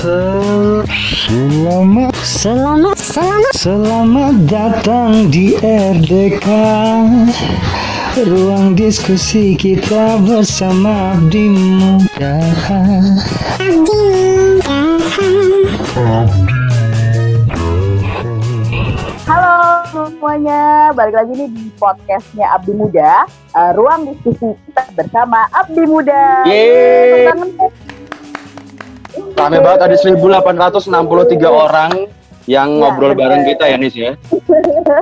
Selamat. Selamat, selamat, Selamat datang di RDK Ruang diskusi kita bersama Abdi Muda. Halo semuanya, balik lagi nih di podcastnya Abdi Muda. Eh, Ruang diskusi kita bersama Abdi Muda. Yeay. Tangan. Rame banget ada 1863 orang yang Iya, ngobrol bener. bareng kita ya Nis ya.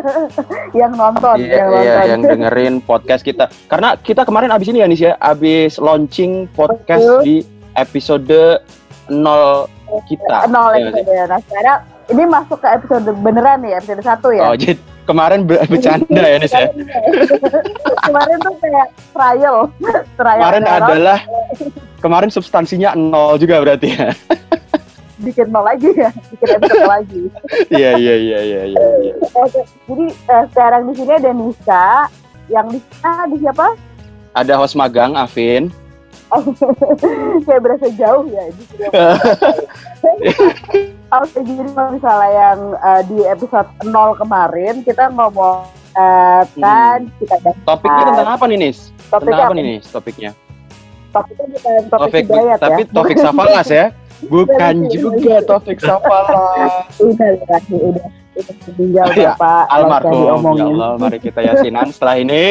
Yang nonton, Iya, yang iya, nonton yang dengerin podcast kita. Karena kita kemarin abis ini ya Nis ya, abis launching podcast Betul. di episode 0 kita. Nol Iya nggak sih? episode Nah sekarang ini masuk ke episode beneran nih, episode satu ya Oh, jadi kemarin ber- bercanda ya Nis ya. Kemarin tuh kayak trial Trial Kemarin error, adalah kemarin substansinya nol juga berarti ya. Bikin nol lagi ya, bikin episode lagi Iya, iya, iya, iya, iya. iya. Jadi eh, sekarang di sini ada Nisa Yang Nisa di siapa? Ada host magang Avin. kayak berasa jauh ya Oke, jadi misalnya yang eh, di episode 0 kemarin kita ngomong eh, kan kita bahas Topiknya tentang apa nih Nis? topiknya Tentang apa nih Nis topiknya? Topiknya bukan topik Topik, hidayat tapi ya. topik Safalas ya? Bukan juga topik Safalas. Udah, udah, udah. Udah meninggal Ya, Bapak. Almarhum. Ya. Allah, mari kita yasinan setelah ini.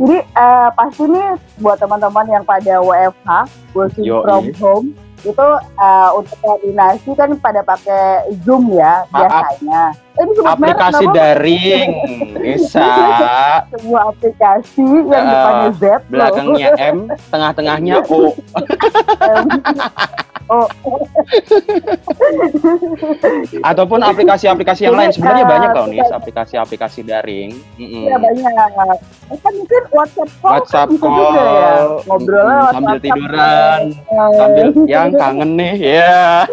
Jadi eh, pasti nih buat teman-teman yang pada WFH, working Yoi. from home, itu eh, untuk koordinasi kan pada pakai Zoom ya Maaf. biasanya. Merek Aplikasi apa-apa. daring bisa sebuah aplikasi yang Eh, depannya Z loh. belakangnya M, tengah-tengahnya O. oh, Ataupun aplikasi-aplikasi yang lain. Sebenarnya Eh, banyak tau nih aplikasi-aplikasi daring. Mm-mm. ya banyak. Kan mungkin WhatsApp call WhatsApp kan bisa juga ya. call, Ngobrol mm, sambil WhatsApp. tiduran, sambil yang kangen nih, ya.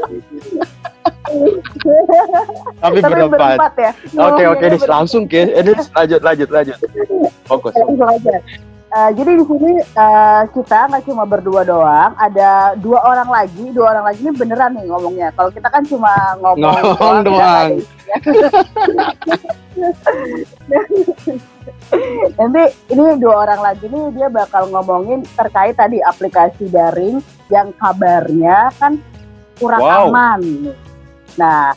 Tapi Tapi berempat. berempat ya. Oke oke, berempat. langsung ke, eh, Dis, lanjut lanjut lanjut. Fokus. Eh, jadi di sini eh, kita nggak cuma berdua doang, ada dua orang lagi, dua orang lagi ini beneran nih ngomongnya. Kalau kita kan cuma ngomong, Ngomong doang. ya. Nanti ini dua orang lagi nih dia bakal ngomongin terkait tadi aplikasi daring yang kabarnya kan kurang Wow. aman. Nah,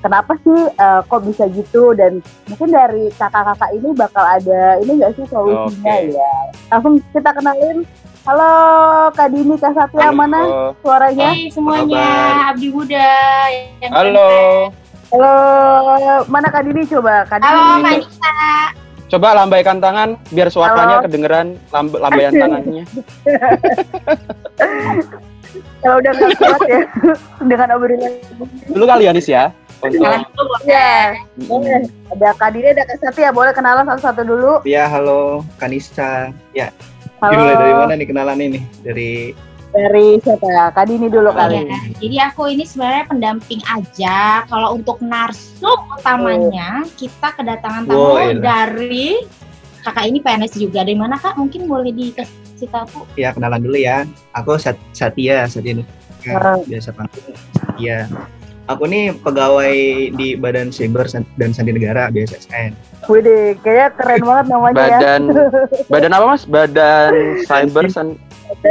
kenapa sih eh, kok bisa gitu dan mungkin dari kakak-kakak ini bakal ada ini nggak sih solusinya Oke. ya? Langsung kita kenalin. Halo Kak Dini, Kak Satya, mana Halo. suaranya? Hai semuanya? Abdi Muda. Yang Halo. Halo, mana Kak Dini coba? Kak Dini. Halo, Kak Nisa. Coba lambaikan tangan biar suaranya Halo. kedengeran lamb lambaian tangannya. Kalau udah nggak kuat ya dengan obrolan. Dulu kali ya Nis ya. Untuk. Ya, boleh. Ada Kak Dini, ada Kak Satya, boleh kenalan satu-satu dulu. Ya, halo Kanista. Ya, Halo. dimulai dari mana nih kenalan ini? Dari Dari siapa? Kak Dini dulu kali. Ya, jadi aku ini sebenarnya pendamping aja. Kalau untuk narsum utamanya, kita kedatangan tamu Wow, elah. dari kakak ini PNS juga. Dari mana kak? Mungkin boleh dikasih ya kenalan dulu ya. Aku Sat Satya, Satya Ah. Nuka, biasa panggil Satya. Aku nih pegawai di Badan Siber dan Sandi Negara BSSN. Wih, kayaknya keren banget namanya ya. badan badan apa Mas? Badan Cyber San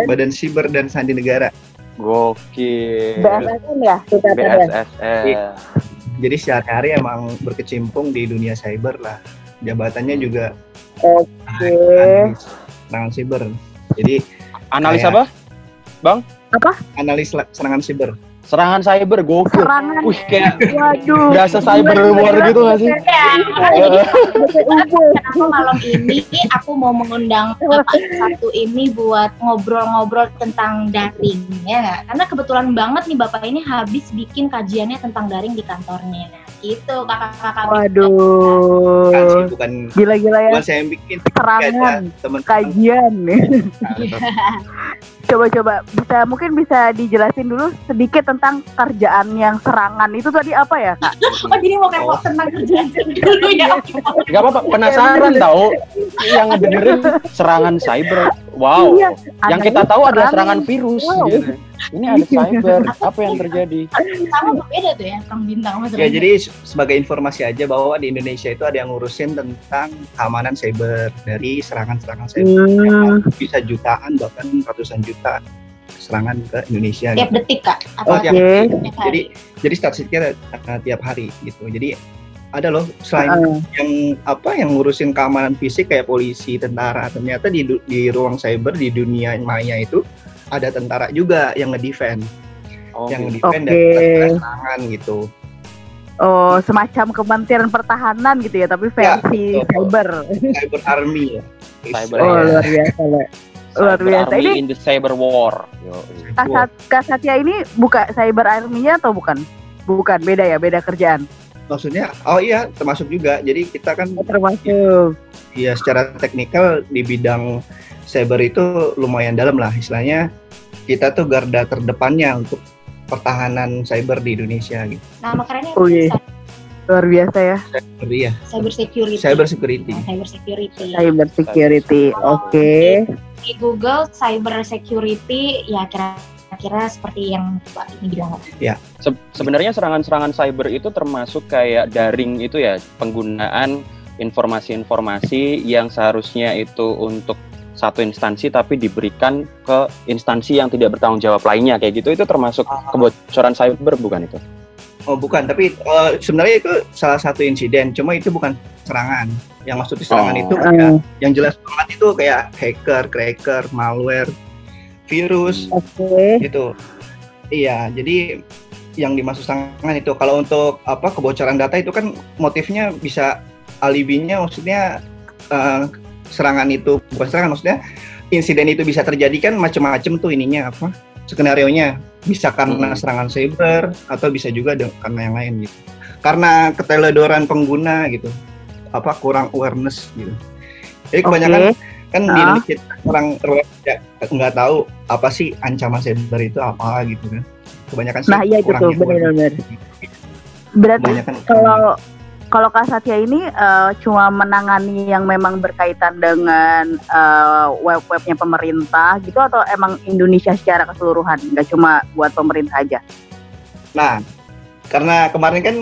Badan Siber dan Sandi Negara. Gokil. BSSN ya, singkatannya. BSSN. Jadi sehari-hari emang berkecimpung di dunia cyber lah. Jabatannya juga Oke. analis serangan siber. Jadi Analis Kayak- apa? analis la- serangan siber. Serangan cyber gokil. Serangan. Wih, kayak Waduh. berasa cyber war gitu gak sih? Ya, kenapa malam ini aku mau mengundang bapak satu ini buat ngobrol-ngobrol tentang daring ya nggak? Karena kebetulan banget nih bapak ini habis bikin kajiannya tentang daring di kantornya. Gitu kakak-kakak. Waduh. Kan sih bukan Gila-gila ya. bukan saya yang bikin Serangan. teman Kajian. Coba-coba bisa mungkin bisa dijelasin dulu sedikit tentang kerjaan yang serangan itu tadi apa ya kak? Oh jadi mau kepo tentang kerjaan dulu ya? Gak apa-apa, penasaran tahu yang ngedengerin serangan cyber. Wow. Iya, yang kita tahu adalah serangan. serangan virus. Wow. gitu. Ini ada cyber. Apa yang terjadi? sama berbeda tuh ya Kang Bintang Mas Ya jadi se- sebagai informasi aja bahwa di Indonesia itu ada yang ngurusin tentang keamanan cyber dari serangan-serangan cyber Hmm. bisa jutaan bahkan ratusan juta serangan ke Indonesia. tiap gitu. detik kak Oh, apa tiap Oke. tiap hari? Jadi jadi statistiknya uh, tiap hari gitu. Jadi ada loh selain Heeh. yang apa yang ngurusin keamanan fisik kayak polisi, tentara, ternyata di di ruang cyber di dunia maya itu ada tentara juga yang ngedefend, Oh, yang gitu. ngedefend Oke. dari serangan gitu. Oh, semacam Kementerian Pertahanan gitu ya, tapi Ya, versi betul. cyber. Cyber army ya. Cyber Oh, luar biasa, Mbak. Luar Cyber biasa. army Ini- in the cyber war. Yo, Kasat, Kasatya ini buka cyber army-nya atau bukan? Bukan, beda ya, beda kerjaan. Maksudnya, oh iya termasuk juga. Jadi kita kan Oh, termasuk. Ya secara teknikal di bidang cyber itu lumayan dalam lah istilahnya. Kita tuh garda terdepannya untuk pertahanan cyber di Indonesia gitu. nama kerennya Oh, iya. Luar biasa ya, Jadi ya, cyber security cyber security. Nah, cyber security cyber security. Oke. di Google cyber security ya kira-kira seperti yang Mbak ini bilang Se- sebenarnya serangan-serangan cyber itu termasuk kayak daring itu ya penggunaan informasi-informasi yang seharusnya itu untuk satu instansi tapi diberikan ke instansi yang tidak bertanggung jawab lainnya kayak gitu itu termasuk kebocoran cyber bukan itu? Oh bukan, tapi eh, sebenarnya itu salah satu insiden. Cuma itu bukan serangan. Yang maksudnya serangan Oh. itu kayak yang jelas banget itu kayak hacker, cracker, malware, virus Oke. gitu. Iya, jadi yang dimaksud serangan itu kalau untuk apa kebocoran data itu kan motifnya bisa alibinya maksudnya eh, serangan itu bukan serangan maksudnya insiden itu bisa terjadi kan macam-macam tuh ininya apa skenario nya bisa karena Hmm. serangan cyber atau bisa juga karena yang lain gitu. Karena keteledoran pengguna gitu. Apa kurang awareness gitu. Jadi kebanyakan kan di Ah. Indonesia orang orang ya, nggak tahu apa sih ancaman cyber itu apa gitu kan. Kebanyakan sih Nah, iya itu kurang tuh, benar-benar. Berarti kebanyakan kalau kalau Kak Satya ini eh, cuma menangani yang memang berkaitan dengan eh, web-webnya pemerintah gitu atau emang Indonesia secara keseluruhan nggak cuma buat pemerintah aja? Nah, karena kemarin kan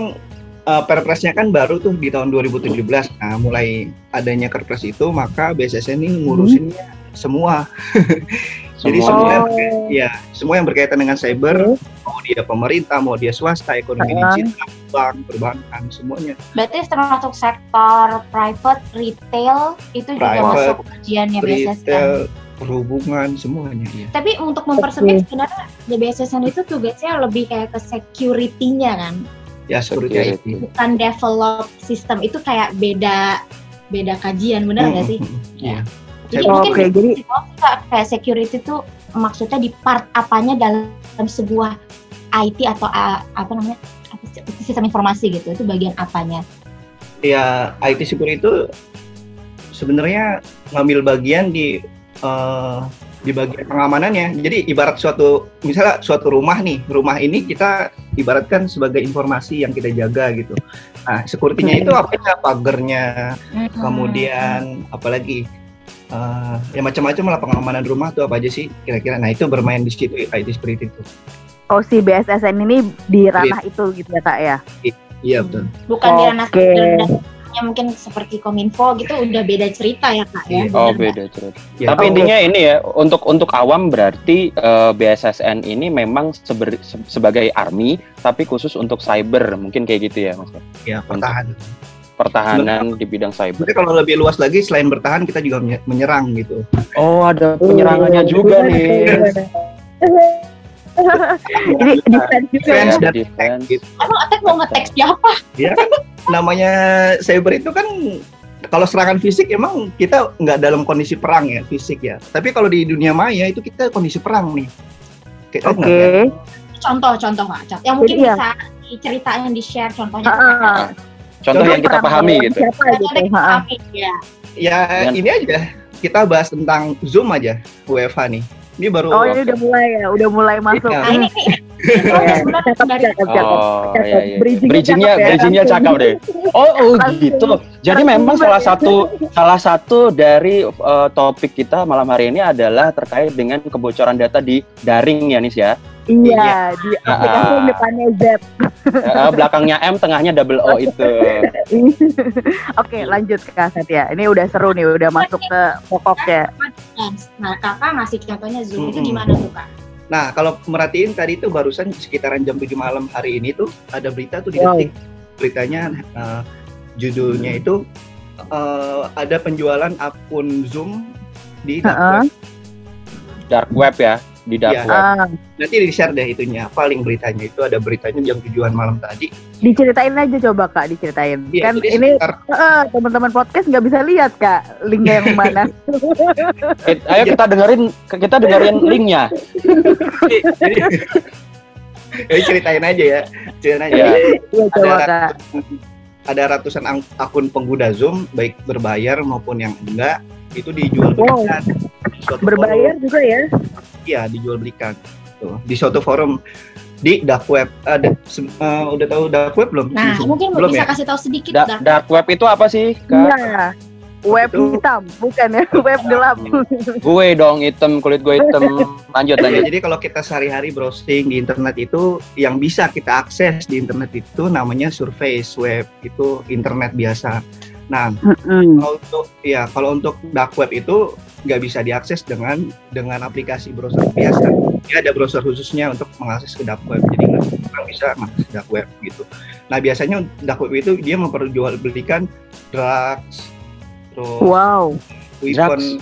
uh, perpresnya kan baru tuh di tahun 2017. Nah, mulai adanya perpres itu, maka BSSN ini ngurusinnya semua. Jadi Semua. semua yang, ya, semua yang berkaitan dengan cyber, Oke. mau dia pemerintah, mau dia swasta, ekonomi Ah. digital, bank, perbankan, semuanya. berarti termasuk sektor private retail itu juga Private, masuk kajiannya BSSN Retail, perhubungan, semuanya. Ya. tapi untuk mempersempit sebenarnya di BSSN itu tugasnya lebih kayak ke security-nya kan Ya, security Security. IT. bukan develop sistem itu kayak beda beda kajian benar nggak sih Hmm, Iya. Jadi Oke, mungkin jadi- bisa nggak kayak security itu maksudnya di part apanya dalam sebuah IT atau uh, apa namanya sistem informasi gitu itu bagian apanya ya IT security itu sebenarnya ngambil bagian di eh, di bagian pengamanannya. Jadi ibarat suatu misalnya suatu rumah nih, rumah ini kita ibaratkan sebagai informasi yang kita jaga gitu. Nah, security-nya itu apa ya? Pagernya, Hmm. kemudian apalagi eh, ya macam-macam lah pengamanan rumah tuh apa aja sih kira-kira. Nah, itu bermain di situ IT security itu. Oh si BSSN ini di ranah itu gitu ya kak ya? Iya, betul. bukan di ranah Oke. dan mungkin seperti kominfo gitu udah beda cerita ya kak ya Iya. Oh Benar nggak? beda cerita. Ya, Tapi Oke. intinya ini ya untuk untuk awam berarti eh, BSSN ini memang seber- se- sebagai army tapi khusus untuk cyber mungkin kayak gitu ya mas. ya pertahanan. Pertahanan di bidang cyber. Sebenarnya kalau lebih luas lagi selain bertahan kita juga menye- menyerang gitu. Oh ada penyerangannya juga nih. Ini defense juga ya? Defense Ya, dan attack gitu. emang attack mau nge-tag siapa Ya kan namanya cyber itu kan kalau serangan fisik emang kita nggak dalam kondisi perang ya fisik ya. Tapi kalau di dunia maya itu kita kondisi perang nih. Oke. nggak lihat. contoh-contoh Contoh. yang mungkin Jadi ya. bisa diceritain di share contohnya Ah, Contoh yang kita pahami gitu. Siapa gitu? ya. Ya ini aja kita bahas tentang Zoom aja WFH nih. Ini baru Oh ini udah mulai ya, udah mulai masuk. Iya. nah ini nih Oh, Iya. iya, iya. Bridgingnya Bridgingnya, cakep ya, deh. Oh, oh gitu. Jadi memang salah satu salah satu dari eh, topik kita malam hari ini adalah terkait dengan kebocoran data di daring ya, Nis ya. Iya, di aplikasi Ah. yang depannya Z. Eh, belakangnya M, tengahnya double O itu. Oke, lanjut Kak Satya. Ini udah seru nih, udah masuk ke pokoknya. Nah, kakak ngasih contohnya Zoom itu gimana tuh kak? Nah, kalau merhatiin tadi itu barusan sekitaran jam 7 malam hari ini tuh ada berita tuh di Wow. detik. Beritanya eh, judulnya itu eh, ada penjualan akun Zoom di dark Heeh. web. Dark web ya, di dark Iya. web. Ah, Nanti di-share deh itunya, paling beritanya itu ada beritanya jam 7-an malam tadi. diceritain aja coba Kak, diceritain. Iya, kan ini sekitar eh, teman-teman podcast nggak bisa lihat Kak linknya yang mana. Eh, Ayo kita dengerin kita dengerin linknya. jadi, jadi ceritain aja ya, ceritain aja. Iya. Iya coba Ada Kak. Ada ratusan akun pengguna Zoom, baik berbayar maupun yang enggak, itu dijual Wow. Suatu Berbayar juga ya. forum, Iya, dijual belikan. Tuh, di suatu forum di dark web. Ada se- eh, udah tahu dark web belum? Nah, mungkin belum bisa ya? kasih tahu sedikit Da- dark dark web itu apa sih? Kak? Iya. Web Itu- hitam, bukan ya? Web gelap. Gue dong hitam, kulit gue hitam. Lanjut Ya, lanjut. jadi kalau kita sehari-hari browsing di internet itu yang bisa kita akses di internet itu namanya surface web itu internet biasa. Nah, Mm-mm. kalau untuk ya kalau untuk dark web itu nggak bisa diakses dengan dengan aplikasi browser biasa. Dia ada browser khususnya untuk mengakses ke dark web. Jadi nggak bisa mengakses dark web gitu. Nah biasanya dark web itu dia memperjualbelikan drugs, terus Wow. weapon,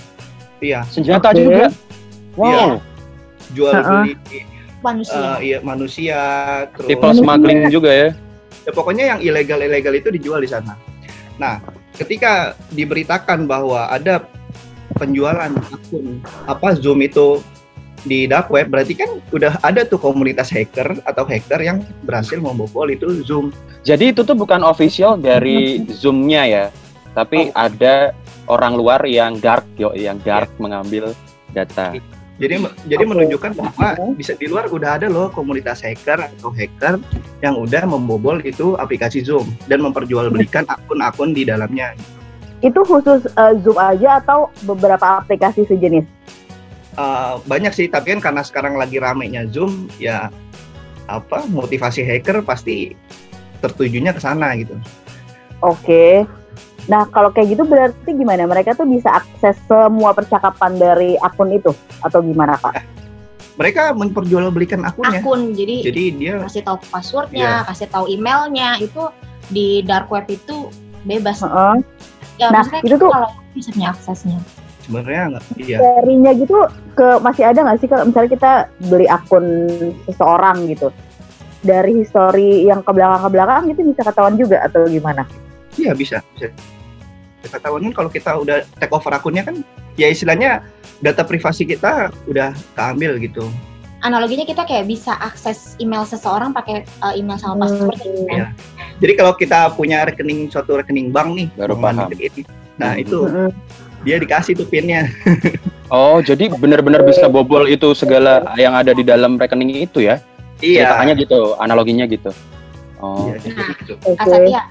iya Senjata Oke. juga. Iya. Wow. jual beli manusia. eh, iya, manusia, terus People smuggling juga ya. ya pokoknya yang ilegal-ilegal itu dijual di sana. Nah, ketika diberitakan bahwa ada penjualan akun apa Zoom itu di dark web, berarti kan udah ada tuh komunitas hacker atau hacker yang berhasil membobol itu Zoom. Jadi itu tuh bukan official dari Zoom-nya ya, tapi Oh. ada orang luar yang dark yo, yang dark mengambil data. Jadi jadi menunjukkan bahwa bisa di luar udah ada loh komunitas hacker atau hacker yang udah membobol itu aplikasi Zoom dan memperjualbelikan akun-akun di dalamnya. Itu khusus eh, Zoom aja atau beberapa aplikasi sejenis? Uh, banyak sih tapi kan karena sekarang lagi ramenya Zoom ya apa motivasi hacker pasti tertujunya ke sana gitu. Oke. Nah, kalau kayak gitu berarti gimana? Mereka tuh bisa akses semua percakapan dari akun itu atau gimana, Kak? Mereka memperjualbelikan akunnya. akun. Jadi, Jadi dia kasih tahu passwordnya, kasih tahu emailnya itu di dark web itu bebas. Heeh. Ya, Nah, maksudnya itu tuh- kalau bisa punya aksesnya. sebenarnya nggak iya. Serinya gitu ke masih ada nggak sih kalau misalnya kita beli akun seseorang gitu dari histori yang ke belakang ke belakang itu bisa ketahuan juga atau gimana? Iya bisa bisa. Ketahuan kan kalau kita udah take over akunnya kan ya istilahnya data privasi kita udah keambil gitu. Analoginya kita kayak bisa akses email seseorang pakai uh, email sama Hmm, password gitu kan. iya. Jadi kalau kita punya rekening suatu rekening bank nih, Baru paham. ini, nah Hmm. itu Mm-mm. dia dikasih tuh pinnya. Oh, jadi benar-benar bisa bobol itu segala yang ada di dalam rekening itu ya? Ceritanya Iya. gitu, analoginya gitu. Oh, Iya, jadi gitu. Oke. Kak Satya,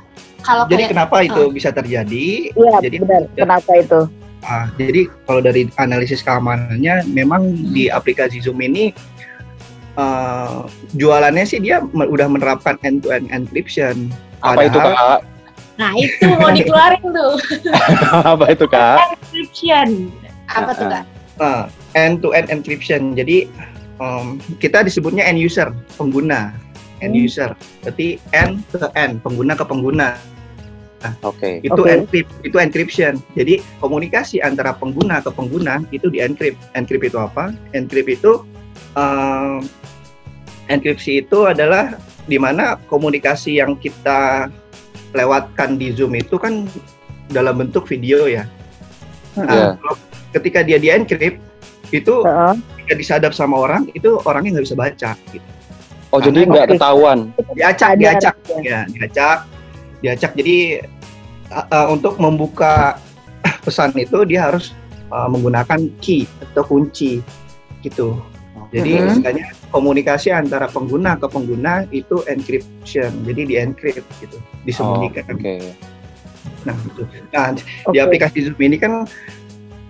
kalau Jadi kayak kenapa itu bisa terjadi? Iya, Jadi benar. Kenapa itu? Ah, jadi kalau dari analisis keamanannya, memang di aplikasi Zoom ini eh, jualannya sih dia udah menerapkan end-to-end encryption. apa itu Padahal- kak? nah itu mau dikeluarin tuh apa itu kak? encryption. Apa tuh kak? Eh, end-to-end encryption. Jadi em, kita disebutnya end user, pengguna. End Hmm. user. Berarti end ke end, pengguna ke pengguna. Oke. Itu Oke. encrypt, itu encryption. Jadi komunikasi antara pengguna ke pengguna itu di encrypt. Encrypt itu apa? Encrypt itu em, enkripsi itu adalah di mana komunikasi yang kita lewatkan di Zoom itu kan dalam bentuk video ya. Nah, kalau ketika dia di encrypt itu Heeh. ketika disadap sama orang itu orangnya nggak bisa baca. Gitu. Oh, jadi nggak ketahuan. Diacak, diacak, ya. diacak, diacak. Jadi uh, uh, untuk membuka pesan itu dia harus uh, menggunakan key atau kunci gitu. Jadi Mhm. istilahnya komunikasi antara pengguna ke pengguna itu encryption, jadi di encrypt gitu, disembunyikan. Oh, Oke. Nah, gitu. Nah, di Oke. aplikasi Zoom ini kan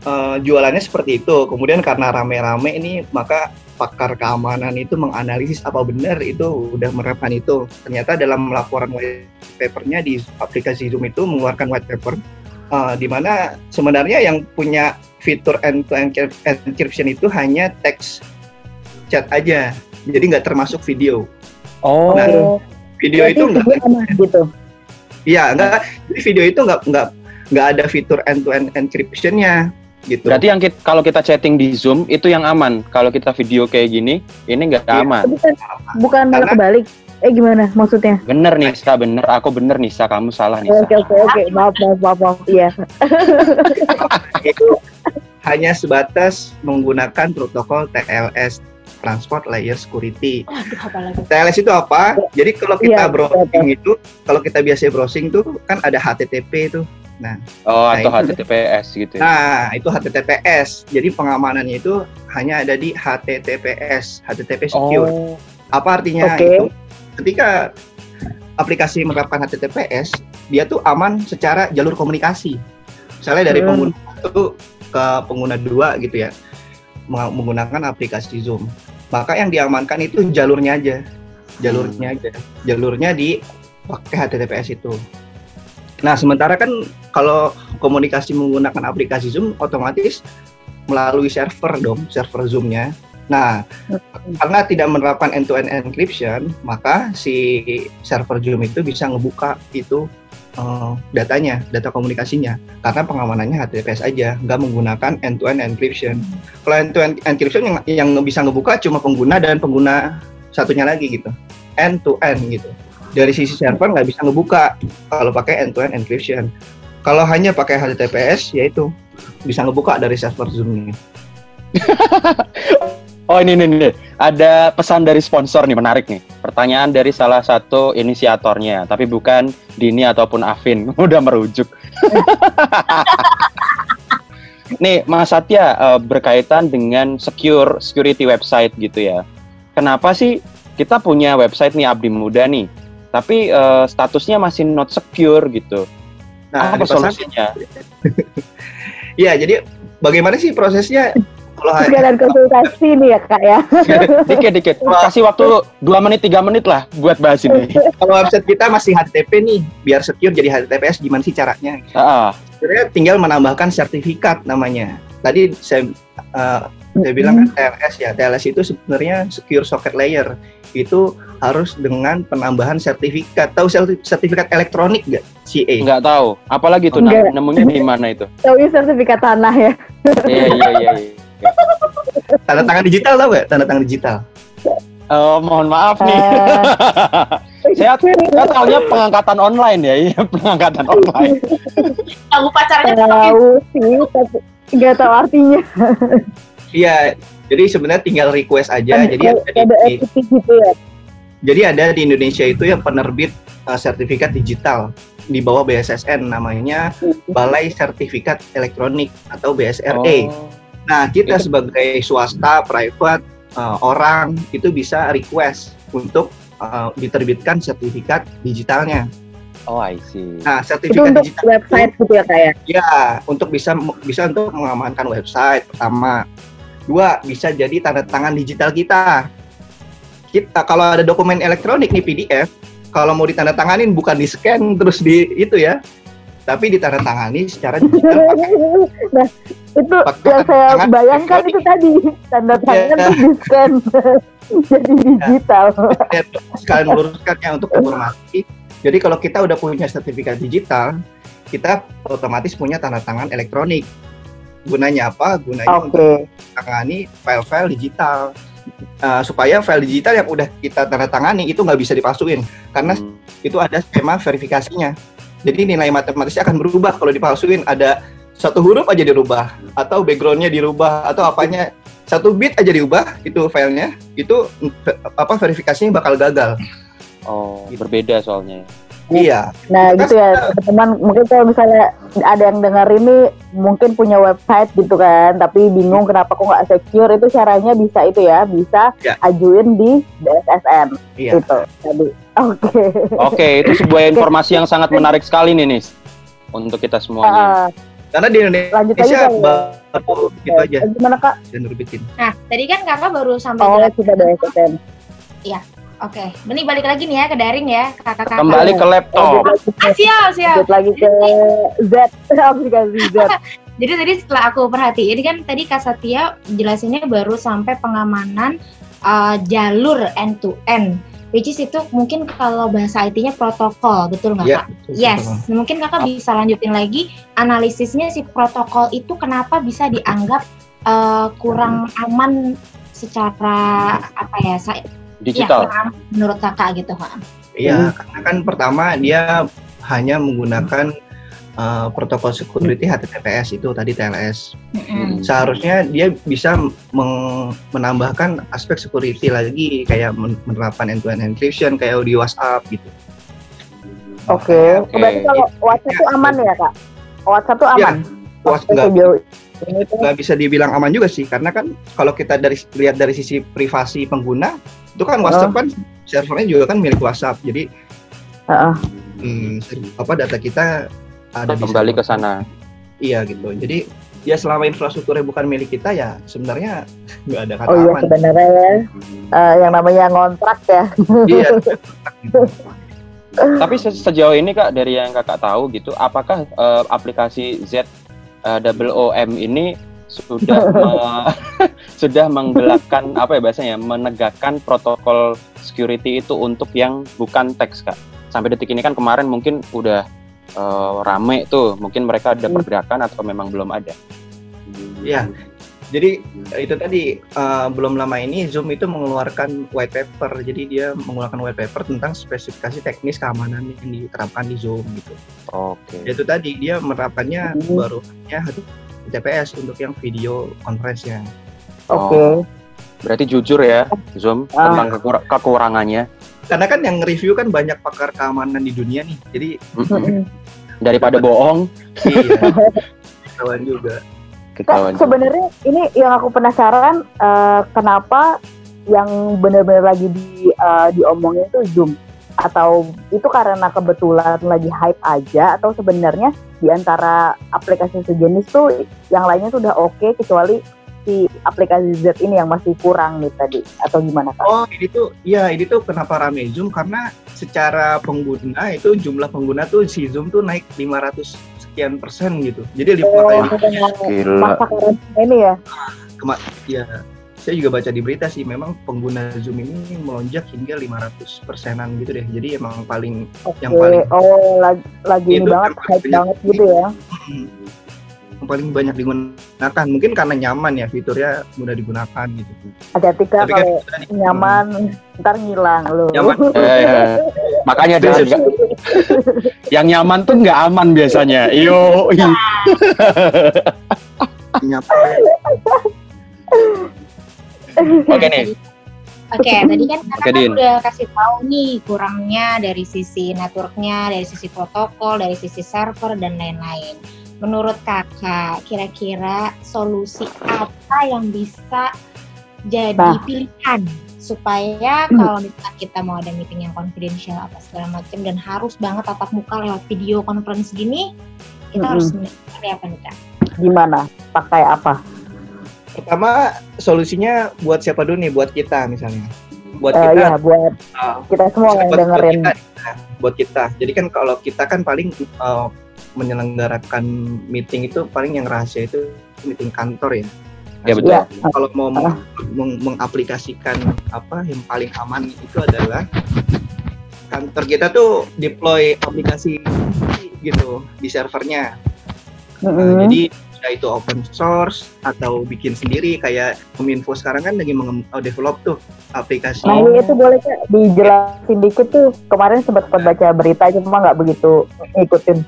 eh, jualannya seperti itu. Kemudian karena rame-rame ini, maka pakar keamanan itu menganalisis apa benar itu udah menerapkan itu. Ternyata dalam laporan white papernya di aplikasi Zoom itu mengeluarkan white paper eh, di mana sebenarnya yang punya fitur end-to-end encryption itu hanya teks chat aja. Jadi nggak termasuk video. Oh. Nah, Video itu nggak gitu. Iya, enggak. Jadi video itu enggak enggak enggak ada fitur end-to-end encryption-nya gitu. Berarti yang kita, kalau kita chatting di Zoom itu yang aman. Kalau kita video kayak gini, ini nggak Iya. aman. Bukan, bukan malah Karena- kebalik. Eh gimana maksudnya? Bener Nisa, bener. Aku bener Nisa, kamu salah Nisa. Oke oke oke maaf maaf maaf maaf iya. itu hanya sebatas menggunakan protokol TLS Transport Layer Security. Waduh, apalagi. TLS itu apa? Jadi kalau kita Iya, browsing itu, kalau kita biasa browsing tuh kan ada HTTP itu. Oh, Nah, atau itu- HTTPS gitu ya. Nah, itu HTTPS. Jadi pengamanannya itu hanya ada di HTTPS, HTTP secure. Oh, Apa artinya Oke. itu? Ketika aplikasi menerapkan HTTPS, dia tuh aman secara jalur komunikasi. Misalnya dari Hmm. pengguna satu ke pengguna dua gitu ya, meng- menggunakan aplikasi Zoom. Maka yang diamankan itu jalurnya aja, jalurnya aja, jalurnya di pakai HTTPS itu. Nah, sementara kan kalau komunikasi menggunakan aplikasi Zoom otomatis melalui server dong, server Zoom-nya. Nah, karena tidak menerapkan end-to-end encryption, maka si server Zoom itu bisa ngebuka itu eh, datanya, data komunikasinya. Karena pengamanannya HTTPS aja, nggak menggunakan end-to-end encryption. Kalau end-to-end encryption yang, yang bisa ngebuka cuma pengguna dan pengguna satunya lagi gitu, end-to-end gitu. Dari sisi server nggak bisa ngebuka kalau pakai end-to-end encryption. Kalau hanya pakai HTTPS, yaitu bisa ngebuka dari server Zoom-nya. oh ini nih, nih. Ada pesan dari sponsor nih, menarik nih. Pertanyaan dari salah satu inisiatornya, tapi bukan Dini ataupun Afin. Udah merujuk. nih, Mas Satya eh, berkaitan dengan secure security website gitu ya. Kenapa sih kita punya website nih Abdi Muda nih, tapi eh, statusnya masih not secure gitu? Nah, Apa solusinya? Iya, jadi bagaimana sih prosesnya? Kalau Sekalian konsultasi nih ya kak ya. dikit dikit kasih waktu dua menit tiga menit lah buat bahas ini kalau website kita masih HTTP nih, biar secure jadi HTTPS gimana sih caranya? Ah, Sebenarnya tinggal menambahkan sertifikat namanya. Tadi saya eh, saya bilang kan TLS ya. TLS itu sebenarnya secure socket layer. Itu harus dengan penambahan sertifikat. Tahu serti- sertifikat elektronik nggak? CA. nggak tahu apalagi tuh Enggak. nah, nemunya di mana itu Tahu sertifikat tanah ya. iya iya iya iya. Tanda tangan digital tahu nggak? Tanda tangan digital. Oh, mohon maaf nih Eh, saya saya tahunya pengangkatan online ya iya pengangkatan online Tahu pacarnya tahu sih tapi nggak tahu artinya. Iya. Jadi sebenarnya tinggal request aja. Jadi ada ada gitu ya. Jadi ada di Indonesia itu yang penerbit uh, sertifikat digital di bawah BSSN namanya Balai Sertifikat Elektronik atau BSRE. Oh. Nah, kita Itu- sebagai swasta, private, uh, orang itu bisa request untuk uh, diterbitkan sertifikat digitalnya. oh I see Nah, Itu sertifikat untuk digital website gitu ya kak ya. ya untuk bisa bisa untuk mengamankan website pertama. Dua, bisa jadi tanda tangan digital kita. Kita kalau ada dokumen elektronik nih PDF, kalau mau ditandatanganin bukan di scan terus di itu ya, tapi ditandatangani secara digital pakai nah itu pakai yang saya bayangkan elektronik. itu tadi tanda tangan Iya. tuh di scan jadi digital. Dan sekalian meluruskannya untuk informasi. Jadi kalau kita udah punya sertifikat digital, kita otomatis punya tanda tangan elektronik. Gunanya apa? Gunanya untuk tangani file-file digital. Uh, supaya file digital yang udah kita tanda tangani itu nggak bisa dipalsuin karena Hmm. itu ada skema verifikasinya. Jadi nilai matematisnya akan berubah kalau dipalsuin. Ada satu huruf aja dirubah, atau backgroundnya dirubah, atau apanya satu bit aja diubah itu filenya, itu ve- apa verifikasinya bakal gagal. oh berbeda soalnya Iya. Nah Itu kan gitu ya teman-teman mungkin kalau misalnya ada yang dengar ini mungkin punya website gitu kan tapi bingung kenapa kok nggak secure itu caranya bisa itu ya bisa Ya. ajuin di BSSN Iya. gitu tadi. Oke. Oke, itu sebuah informasi yang sangat menarik sekali nih, Nis. Untuk kita semuanya. Ah, Karena di Indonesia lanjut ya. baru gitu aja Gimana kak? dan. Nah, tadi kan kakak baru sampai Oh kita BSSN. Oke, ini balik lagi nih ya ke daring ya, kakak-kakak. Kembali ke laptop. Ah, siap, siap. lanjut lagi ke Z aplikasi Z. Jadi tadi setelah aku perhatiin, ini kan tadi Kak Satya jelasinnya baru sampai pengamanan uh, jalur end to end. Which is itu mungkin kalau bahasa IT-nya protokol, betul nggak Iya. Kak? Yes, mungkin kakak bisa lanjutin lagi analisisnya si protokol itu kenapa bisa dianggap uh, kurang aman secara apa ya? Digital. Ya, menurut kakak gitu, Kak. Iya, karena kan pertama dia hanya menggunakan uh, protokol security HTTPS itu tadi TLS. Mm-mm. Seharusnya dia bisa menambahkan aspek security lagi kayak men- menerapkan end-to-end encryption kayak di WhatsApp gitu. Oke. Oke. Berarti kalau WhatsApp tuh aman ya kak? WhatsApp tuh Iya. aman. WhatsApp nggak tuh. nggak bisa dibilang aman juga sih karena kan kalau kita dari lihat dari sisi privasi pengguna itu kan WhatsApp kan servernya juga kan milik WhatsApp jadi Heeh. hmm, apa data kita ada di Kembali ke sana. Iya gitu. Jadi ya selama infrastrukturnya bukan milik kita ya sebenarnya nggak ada kata Oh iya aman. sebenarnya ya. Eh, yang namanya ngontrak ya. iya. gitu. Tapi se- sejauh ini kak dari yang kakak tahu gitu, apakah eh, aplikasi Z eh, double OM ini sudah me- sudah menggelakkan apa ya bahasanya menegakkan protokol security itu untuk yang bukan teks kak. Sampai detik ini kan kemarin mungkin udah eh, rame tuh, mungkin mereka ada pergerakan atau memang belum ada. Iya. Jadi itu tadi eh, belum lama ini Zoom itu mengeluarkan white paper. Jadi dia mengeluarkan white paper tentang spesifikasi teknis keamanan yang diterapkan di Zoom gitu. Oke. Itu tadi dia menerapkannya Hmm. baru hanya TPS untuk yang video conference-nya. Oke. Oh, Berarti jujur ya Zoom Ah. tentang kekur- kekurangannya. Karena kan yang review kan banyak pakar keamanan di dunia nih. Jadi. Daripada bohong, iya. Kawan juga. ketahuan. Sebenarnya ini yang aku penasaran eh, kenapa yang benar-benar lagi di eh, diomongin itu Zoom atau itu karena kebetulan lagi hype aja atau sebenarnya di antara aplikasi sejenis tuh yang lainnya tuh udah oke kecuali si aplikasi Z ini yang masih kurang nih tadi atau gimana kak? Oh, ini tuh, ya ini tuh kenapa rame Zoom karena secara pengguna itu jumlah pengguna tuh si Zoom tuh naik 500 sekian persen gitu. Jadi lima Oh, kali Gila. masa karantina ini ya? ya saya juga baca di berita sih memang pengguna Zoom ini melonjak hingga 500 persenan gitu deh. Jadi emang paling Oke. Yang paling- oh lagi, lagi ini banget hype banyak. banget gitu ya? yang paling banyak digunakan. Mungkin karena nyaman ya fiturnya mudah digunakan gitu. Kak Tapi kan kalau nyaman ntar ngilang loh. Nyaman. Eh, eh. makanya jangan nggak- yang nyaman tuh nggak aman biasanya. Yo, nyaman. oke nih. Oke, tadi kan Oke, kakak Din. udah kasih tahu nih kurangnya dari sisi networknya, dari sisi protokol, dari sisi server dan lain-lain. Menurut kakak, kira-kira solusi apa yang bisa jadi Nah. pilihan supaya Hmm. kalau misalnya kita mau ada meeting yang confidential apa segala macam dan harus banget tatap muka lewat video conference gini, kita Mm-mm. harus seperti apa nih kak? Gimana? Pakai apa? Pertama solusinya buat siapa dulu nih? Buat kita misalnya. Buat Eh, kita ya buat ah, kita semua yang buat, buat dengerin. kita, buat kita. Jadi kan kalau kita kan paling uh, menyelenggarakan meeting itu paling yang rahasia itu meeting kantor ya. Ya, betul. Ya, Kalau mau meng- Ah. meng- mengaplikasikan apa yang paling aman itu adalah kantor kita tuh deploy aplikasi gitu di servernya. Nah, mm-mm. jadi ya itu open source atau bikin sendiri kayak Kominfo sekarang kan lagi menge- uh, develop tuh aplikasi. Nah ini itu boleh kak dijelasin dikit tuh kemarin sempat sempat baca berita cuma nggak begitu ngikutin.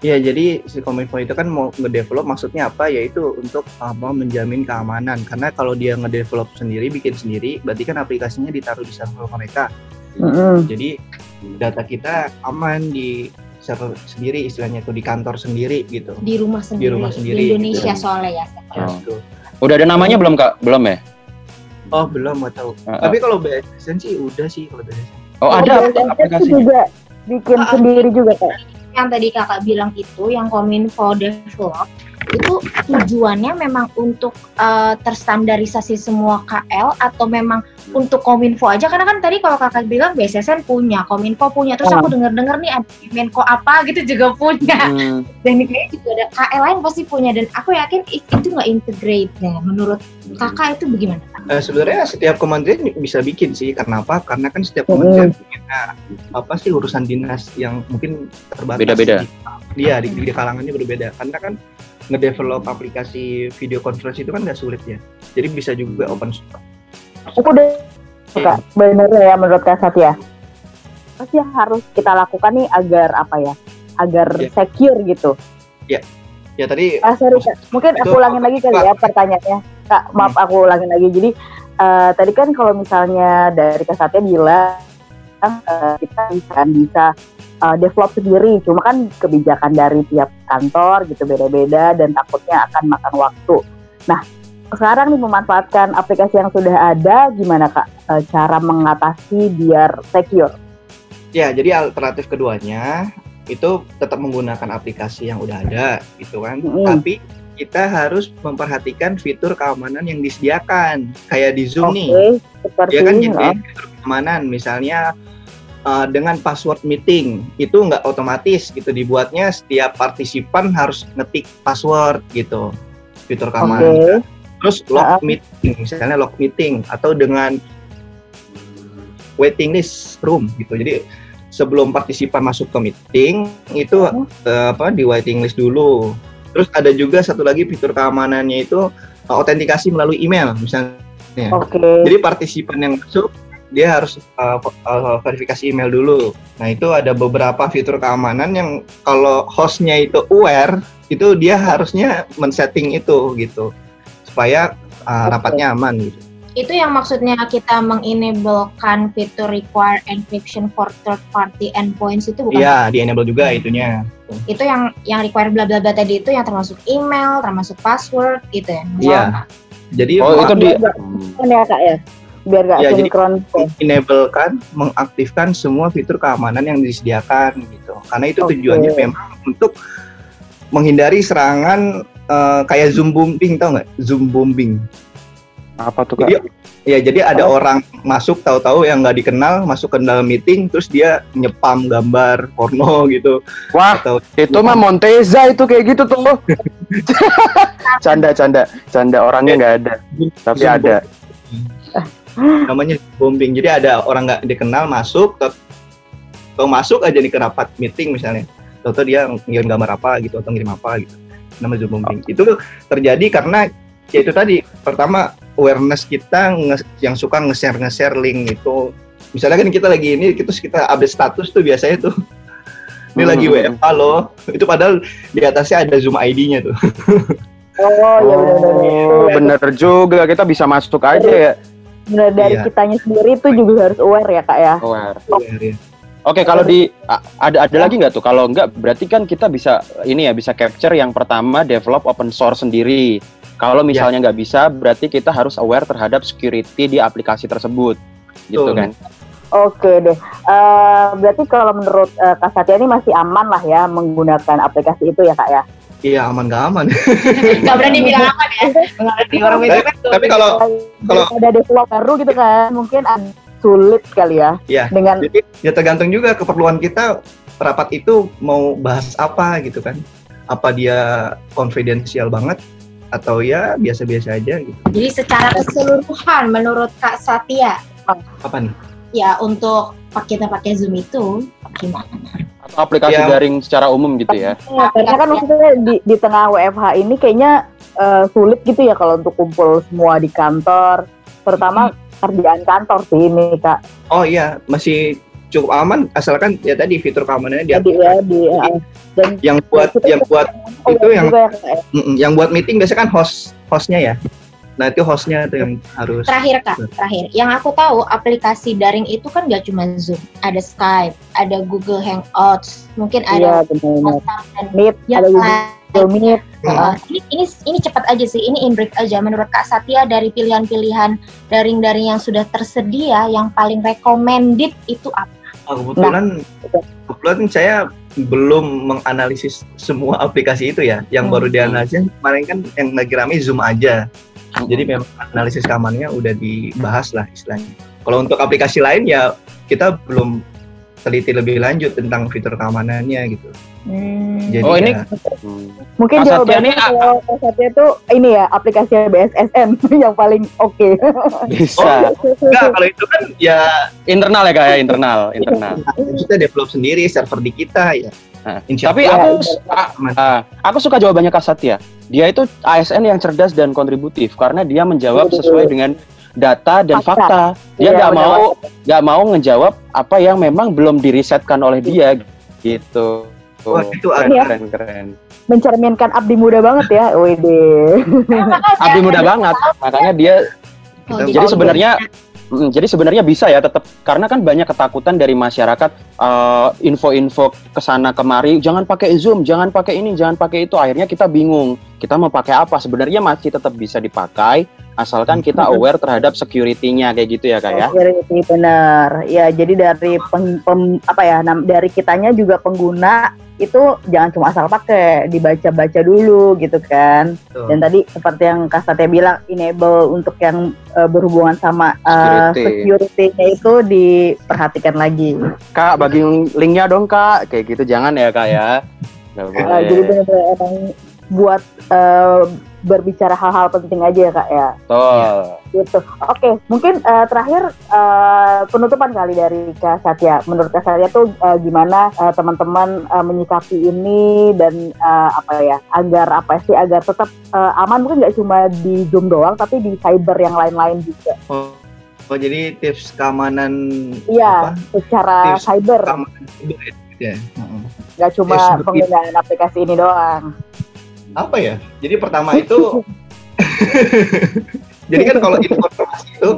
Ya, jadi si Kominfo itu kan mau ngedevelop maksudnya apa? Yaitu untuk apa menjamin keamanan. Karena kalau dia ngedevelop sendiri, bikin sendiri, berarti kan aplikasinya ditaruh di server mereka. Mm-mm. Jadi data kita aman di server sendiri istilahnya tuh di kantor sendiri gitu. Di rumah sendiri. rumah sendiri, Di Indonesia gitu. soalnya ya. Ya, Oh. betul. Udah ada namanya belum kak? Belum ya? Oh belum nggak tahu. Ah, ah. Tapi kalau BSN sih udah sih kalau BSN. Oh ada BSN aplikasinya. juga bikin Ah, sendiri juga kak. Yang tadi kakak bilang itu, yang Kominfo develop, itu tujuannya memang untuk eh, terstandarisasi semua KL atau memang untuk Kominfo aja? Karena kan tadi kalau kakak bilang BSSN punya, Kominfo punya, terus aku denger-denger nih ada Menko apa gitu juga punya. Hmm, dan ini kayaknya juga ada KL lain pasti punya dan aku yakin itu nggak integrate ya menurut kakak itu bagaimana Eh, sebenarnya setiap kementerian bisa bikin sih. Karena apa? Karena kan setiap kementerian punya apa sih urusan dinas yang mungkin terbatas. Beda-beda. Di- Iya di, di kalangannya berbeda. Karena kan ngedevelop aplikasi video conference itu kan nggak sulit ya. Jadi bisa juga open source. Aku udah kak bener ya menurut kak Satya. Apa sih yang harus kita lakukan nih agar apa ya? Agar Iya. secure gitu. Ya tadi Ah, sorry, Kak. Mungkin aku ulangin lagi kali ya pertanyaannya. Kak, maaf aku ulangin lagi. Jadi eh, tadi kan kalau misalnya dari Kak Satya bilang eh, kita bisa bisa eh, develop sendiri. Cuma kan kebijakan dari tiap kantor gitu beda-beda dan takutnya akan makan waktu. Nah, sekarang nih memanfaatkan aplikasi yang sudah ada, gimana Kak eh, cara mengatasi biar secure? Ya, jadi alternatif keduanya itu tetap menggunakan aplikasi yang udah ada, gitu kan. Mm-mm. Tapi kita harus memperhatikan fitur keamanan yang disediakan, kayak di Zoom Oke, nih. seperti Ya kan jadi oh. fitur keamanan, misalnya uh, dengan password meeting itu nggak otomatis gitu dibuatnya setiap partisipan harus ngetik password gitu fitur keamanan. Terus log Ah. meeting, misalnya log meeting atau dengan waiting list room gitu. Jadi sebelum partisipan masuk ke meeting itu Hmm. eh, apa di waiting list dulu. Terus ada juga satu lagi fitur keamanannya itu eh, autentikasi melalui email misalnya. oke. Jadi partisipan yang masuk dia harus uh, uh, verifikasi email dulu. Nah itu ada beberapa fitur keamanan yang kalau hostnya itu aware, itu dia harusnya men-setting itu gitu supaya uh, rapatnya aman gitu. itu yang maksudnya kita mengenablekan fitur require encryption for third party endpoints itu bukan Iya, di enable juga itunya. itu yang yang require bla bla bla tadi itu yang termasuk email termasuk password gitu ya Iya. Jadi Oh itu di. Kan ya Kak ya? Biar gak Ya, jadi- sinkron. enablekan, mengaktifkan semua fitur keamanan yang disediakan gitu. Karena itu Oke. tujuannya memang untuk menghindari serangan uh, kayak zoom bombing tau nggak? Zoom bombing. Apa tuh kak? Jadi ya jadi ada orang masuk tahu-tahu yang nggak dikenal masuk ke dalam meeting terus dia nyepam gambar porno gitu Wah atau itu mah Monteza itu kayak gitu tuh. canda canda canda orangnya nggak ada tapi Zoom ada. bombing. namanya bombing. Jadi ada orang nggak dikenal masuk atau atau masuk aja nih ke rapat meeting misalnya. Tahu dia ngirim gambar apa gitu atau ngirim apa gitu. Namanya zoom bombing. Itu terjadi karena ya itu tadi pertama awareness kita nge- yang suka nge-share nge-share link itu misalnya kan kita lagi ini kita kita update status tuh biasanya tuh ini lagi Hmm. WFH loh itu padahal di atasnya ada zoom ID-nya tuh Oh, ya benar-benar. Oh, bener juga kita bisa masuk aja ya. Benar dari Iya. kitanya sendiri itu juga harus aware ya kak ya. Aware. Iya. Oke, kalau di ada ada lagi nggak tuh? Kalau nggak berarti kan kita bisa ini ya bisa capture yang pertama develop open source sendiri. Kalau misalnya nggak bisa, berarti kita harus aware terhadap security di aplikasi tersebut, gitu Betul. kan? Oke deh. Eh, berarti kalau menurut eh, Kak Satya ini masih aman lah ya menggunakan aplikasi itu ya kak ya. Iya aman gak aman. nggak berani bilang apa ya nggak berani orang tapi, tapi kalau Kalau- ada develop baru gitu kan, mungkin sulit kali ya. Iya. Dengan jadi ya tergantung juga keperluan kita rapat itu mau bahas apa gitu kan. Apa dia konfidensial banget atau ya biasa-biasa aja gitu. jadi secara keseluruhan menurut kak Satya Apa nih? ya untuk kita pakai zoom itu gimana aplikasi Ya. daring secara umum gitu ya? karena kan maksudnya di, di tengah WFH ini kayaknya eh, sulit gitu ya kalau untuk kumpul semua di kantor, terutama kerjaan kantor sih ini kak. Oh iya, masih cukup aman asalkan ya tadi fitur keamanannya dia Jadi ya di eh, dan yang buat yang buat itu yang- ya, ya. yang buat meeting biasanya kan host hostnya ya. Nah itu hostnya tuh yang harus. Terakhir kak, terakhir. Yang aku tahu aplikasi daring itu kan gak cuma Zoom, ada Skype, ada Google Hangouts, mungkin ada. WhatsApp dan Meet yang ada. Google Meet. Uh, ini, ini ini cepat aja sih, ini in brief aja. Menurut Kak Satya dari pilihan-pilihan daring-daring yang sudah tersedia, yang paling recommended itu apa? Oh, kebetulan Nah. kebetulan saya belum menganalisis semua aplikasi itu ya. Yang Hmm. baru dianalisis kemarin kan yang lagi rame Zoom aja. Jadi memang analisis keamanannya udah dibahas lah istilahnya. Kalau untuk aplikasi lain ya kita belum teliti lebih lanjut tentang fitur keamanannya gitu. Hmm. Jadi Oh, ini- ya. Mungkin jawabannya kalau Satya itu ini ya aplikasi BSSN yang paling oke. bisa enggak kalau itu kan ya internal ya kak ya internal internal kita develop sendiri server di kita ya. Nah, tapi aku a- ah, aku suka jawabannya Kak Satya. Dia itu ASN yang cerdas dan kontributif karena dia menjawab Betul. sesuai dengan data dan Fakta. fakta. Dia Iya, nggak benar. mau nggak mau ngejawab apa yang memang belum dirisetkan oleh dia gitu. Wah, itu keren, ada. keren keren. Mencerminkan abdi muda banget ya. Wede. Abdi muda banget. Makanya dia Oh, jadi sebenarnya Mm, jadi sebenarnya bisa ya tetap karena kan banyak ketakutan dari masyarakat eh, info-info ke sana kemari jangan pakai zoom jangan pakai ini jangan pakai itu akhirnya kita bingung kita mau pakai apa sebenarnya masih tetap bisa dipakai asalkan kita aware terhadap security-nya kayak gitu ya kak ya Security benar. Ya, jadi dari peng- pem- apa ya? dari kitanya juga pengguna itu jangan cuma asal pakai, dibaca-baca dulu gitu kan. Betul. Dan tadi seperti yang Kak Satya bilang enable untuk yang eh, berhubungan sama Security. security-nya itu diperhatikan lagi. kak bagi linknya dong kak kayak gitu jangan ya kak ya boleh. jadi benar-benar emang buat eh, berbicara hal-hal penting aja ya Kak ya. Betul. gitu. Oke, mungkin eh, terakhir eh, penutupan kali dari Kak Satya. Menurut Kak Satya tuh eh, gimana eh, teman-teman eh, menyikapi ini dan eh, apa ya agar apa sih agar tetap eh, aman mungkin nggak cuma di Zoom doang tapi di cyber yang lain-lain juga. Oh, oh, jadi tips keamanan Iya, secara Tips cyber keamanan cyber ya. Nggak cuma penggunaan aplikasi ini doang. Apa ya? Jadi pertama itu jadi kan kalau informasi itu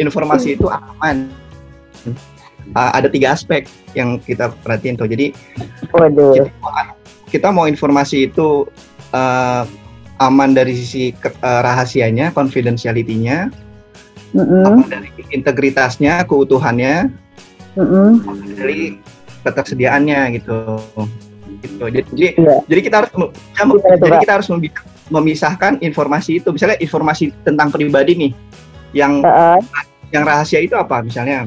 informasi itu aman. Ah, ada tiga aspek yang kita perhatiin tuh. Jadi Waduh. kita mau, kita mau informasi itu eh, aman dari sisi ke- eh, rahasianya, confidentiality-nya, Mm-mm, aman dari integritasnya, keutuhannya, mm-mm. dari ketersediaannya gitu. Gitu. Jadi Iya. jadi kita harus kita- tuh, jadi kita harus memisahkan informasi itu. Misalnya informasi tentang pribadi nih yang Heeh. yang rahasia itu apa? Misalnya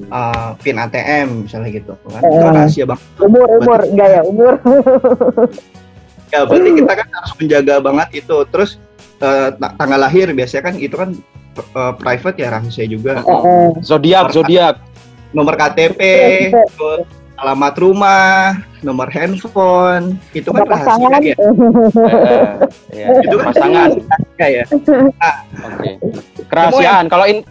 eh, pin ATM misalnya gitu kan. Itu kan Eh. rahasia banget. umur umur enggak ya umur. Ya, berarti kita kan harus menjaga banget itu. Terus ta- tanggal lahir biasanya kan itu kan eh, private ya rahasia juga. Heeh. Zodiak, zodiak. Nomor KTP, alamat rumah, nomor handphone, itu kan rahasia pasangan. ya. Eh, ya, Itu kan pasangan. rahasia ya. Oke. Kerahasiaan. Kalau in-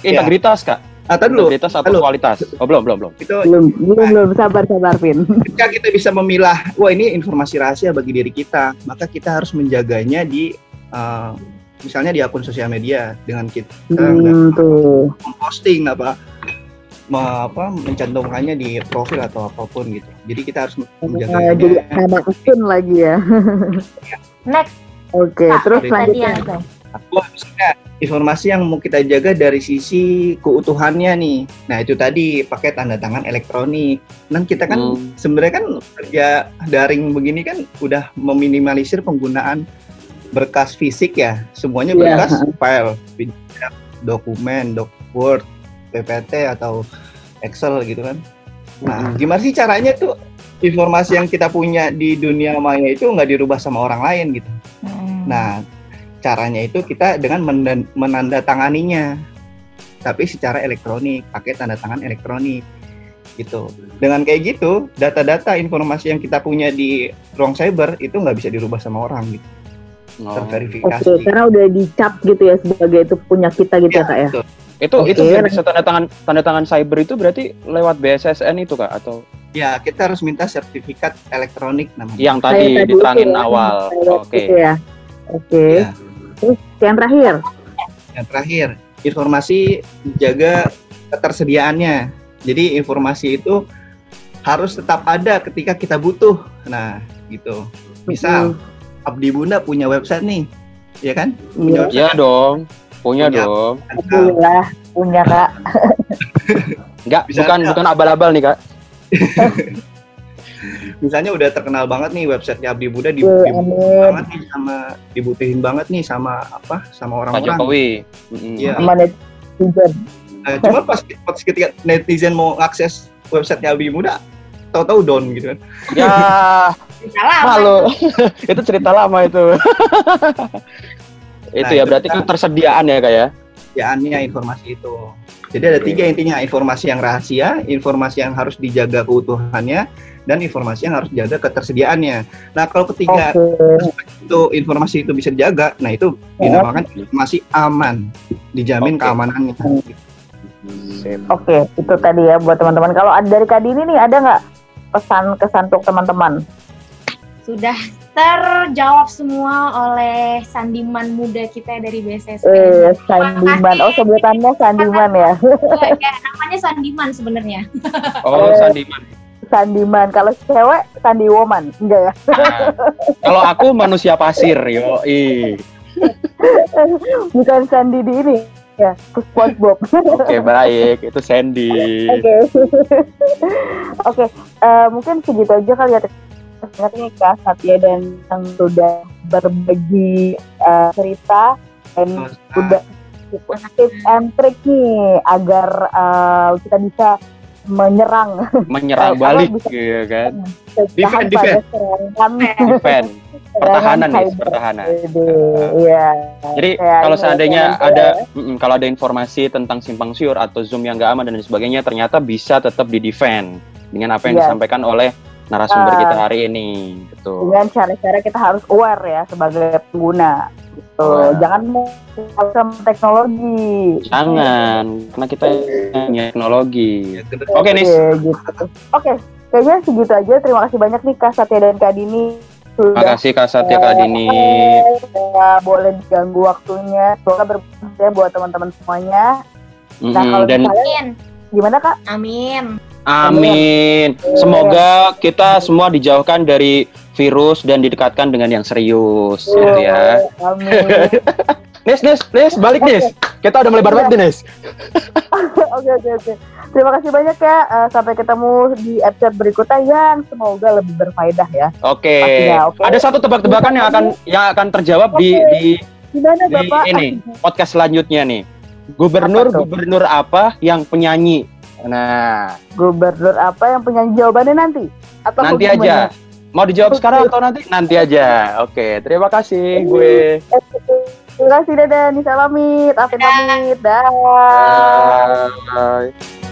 integritas kak, Nah, tadi dulu, integritas atau Halo. kualitas? Oh belum, belum, belum. itu belum belum belum sabar sabar Vin. ketika kita bisa memilah, wah ini informasi rahasia bagi diri kita, maka kita harus menjaganya di eh, misalnya di akun sosial media dengan kita Hmm, tuh. memposting apa apa mencantumkannya di profil atau apa pun gitu. Jadi kita harus Eh, menjaganya. jadi nama akun lagi ya. Next, Oke, Kak, terus selanjutnya. Wah, misalnya informasi yang mau kita jaga dari sisi keutuhannya nih. Nah itu tadi pakai tanda tangan elektronik. Dan kita kan Hmm. sebenarnya kan kerja daring begini kan udah meminimalisir penggunaan berkas fisik ya. Semuanya Iya. berkas file, PDF, dokumen, doc Word, PPT atau Excel gitu kan. Nah, Hmm. gimana sih caranya tuh informasi yang kita punya di dunia maya itu nggak dirubah sama orang lain gitu? Hmm. Nah, caranya itu kita dengan menandatanganinya, tapi secara elektronik, pakai tanda tangan elektronik, gitu. Dengan kayak gitu, data-data informasi yang kita punya di ruang cyber itu nggak bisa dirubah sama orang, gitu. Oh. Terverifikasi. Oke, karena udah dicap gitu ya sebagai itu punya kita gitu ya kak ya. betul. Itu Oke. itu bisa tanda tangan tanda tangan cyber itu berarti lewat BSSN itu kak atau Ya, kita harus minta sertifikat elektronik namanya. yang tadi tadi diterangin itu ya, awal? Oke. gitu ya. Oke. Ya. Yang terakhir. Yang terakhir, informasi jaga ketersediaannya. Jadi informasi itu harus tetap ada ketika kita butuh. Nah, gitu. Misal Abdi Bunda punya website nih, ya kan? Iya. Iya dong, punya, Punya. dong. Alhamdulillah punya kak. Enggak, Bisa bukan bukan abal-abal nih kak. Misalnya udah terkenal banget nih websitenya Abdi Bunda di, Iya, dibutuhin amin. banget nih sama dibutuhin banget nih sama apa? Sama Pak orang-orang. Jokowi. Mm-mm. Iya. Sama netizen. Nah, cuma pas, pas ketika netizen mau akses websitenya Abdi Bunda, tahu-tahu down gitu kan. Ya, Salah. malu. itu cerita lama itu. Itu Nah, ya itu berarti kan- ketersediaan ya kak ya. Ketersediaannya informasi itu. Jadi ada tiga intinya, informasi yang rahasia, informasi yang harus dijaga keutuhannya, dan informasi yang harus dijaga ketersediaannya. Nah, kalau ketiga Oke. itu informasi itu bisa dijaga, nah itu dinamakan informasi aman, dijamin Oke. keamanannya. Oke, itu tadi ya buat teman-teman. Kalau ada dari Kak Dini nih, ada nggak pesan kesan untuk teman-teman? Sudah terjawab semua oleh sandiman muda kita dari BSSN. Eh, Sandiman. Oh, sebutannya Sandiman ya. ya, namanya Sandiman sebenarnya. Oh, Eh. Sandiman. Sandiman. Kalau cewek, Sandi Woman. Enggak ya? Nah, kalau aku manusia pasir, yo. Ih. Bukan Sandi di ini. Ya, SpongeBob. Oke, baik. Itu Sandy. Oke. Oke, eh, mungkin segitu aja kali ya. Terima kasih Kak Satya dan yang sudah berbagi eh, cerita dan udah tips and trick nih agar eh, kita bisa menyerang Menyerang balik bisa- gitu kan. Defend, defend. Defend. Pertahanan nih, pertahanan. Iya. Jadi kalau seandainya ada mm, kalau ada informasi tentang simpang siur atau zoom yang nggak aman dan sebagainya ternyata bisa tetap di defend dengan apa yang Iya. disampaikan oleh narasumber Ah. kita hari ini. Betul. dengan cara-cara kita harus aware ya sebagai pengguna gitu. Aware. Jangan mau sama teknologi. Jangan, karena kita punya teknologi. Oke, Nis. gitu. Oke, kayaknya segitu aja. Terima kasih banyak nih Kak Satya dan Kak Dini sudah Makasih Kak Satya Kak Dini. ya, boleh diganggu waktunya. Semoga bermanfaat buat teman-teman semuanya. Nah, Mm-mm, kalau dan Amin. gimana Kak? Amin. Amin. Semoga kita semua dijauhkan dari virus dan didekatkan dengan yang serius gitu ya. Amin. Nis, Nis, Nis, balik Nis. Kita udah melebar banget Nis. Oke oke oke. Terima kasih banyak ya. Eh, sampai ketemu di episode berikutnya yang semoga lebih berfaedah ya. Oke. Pastinya, oke. Ada satu tebak-tebakan yang akan yang akan terjawab di Oke. di Gimana di Bapak? ini podcast selanjutnya nih. Gubernur Apa gubernur apa yang penyanyi? Nah, Gubernur apa yang punya jawabannya nanti? Atau nanti aja. Mau dijawab sekarang atau nanti? Nanti aja. Oke, terima kasih gue. Terima kasih dadah Nisa pamit, Afin pamit, dah. Bye.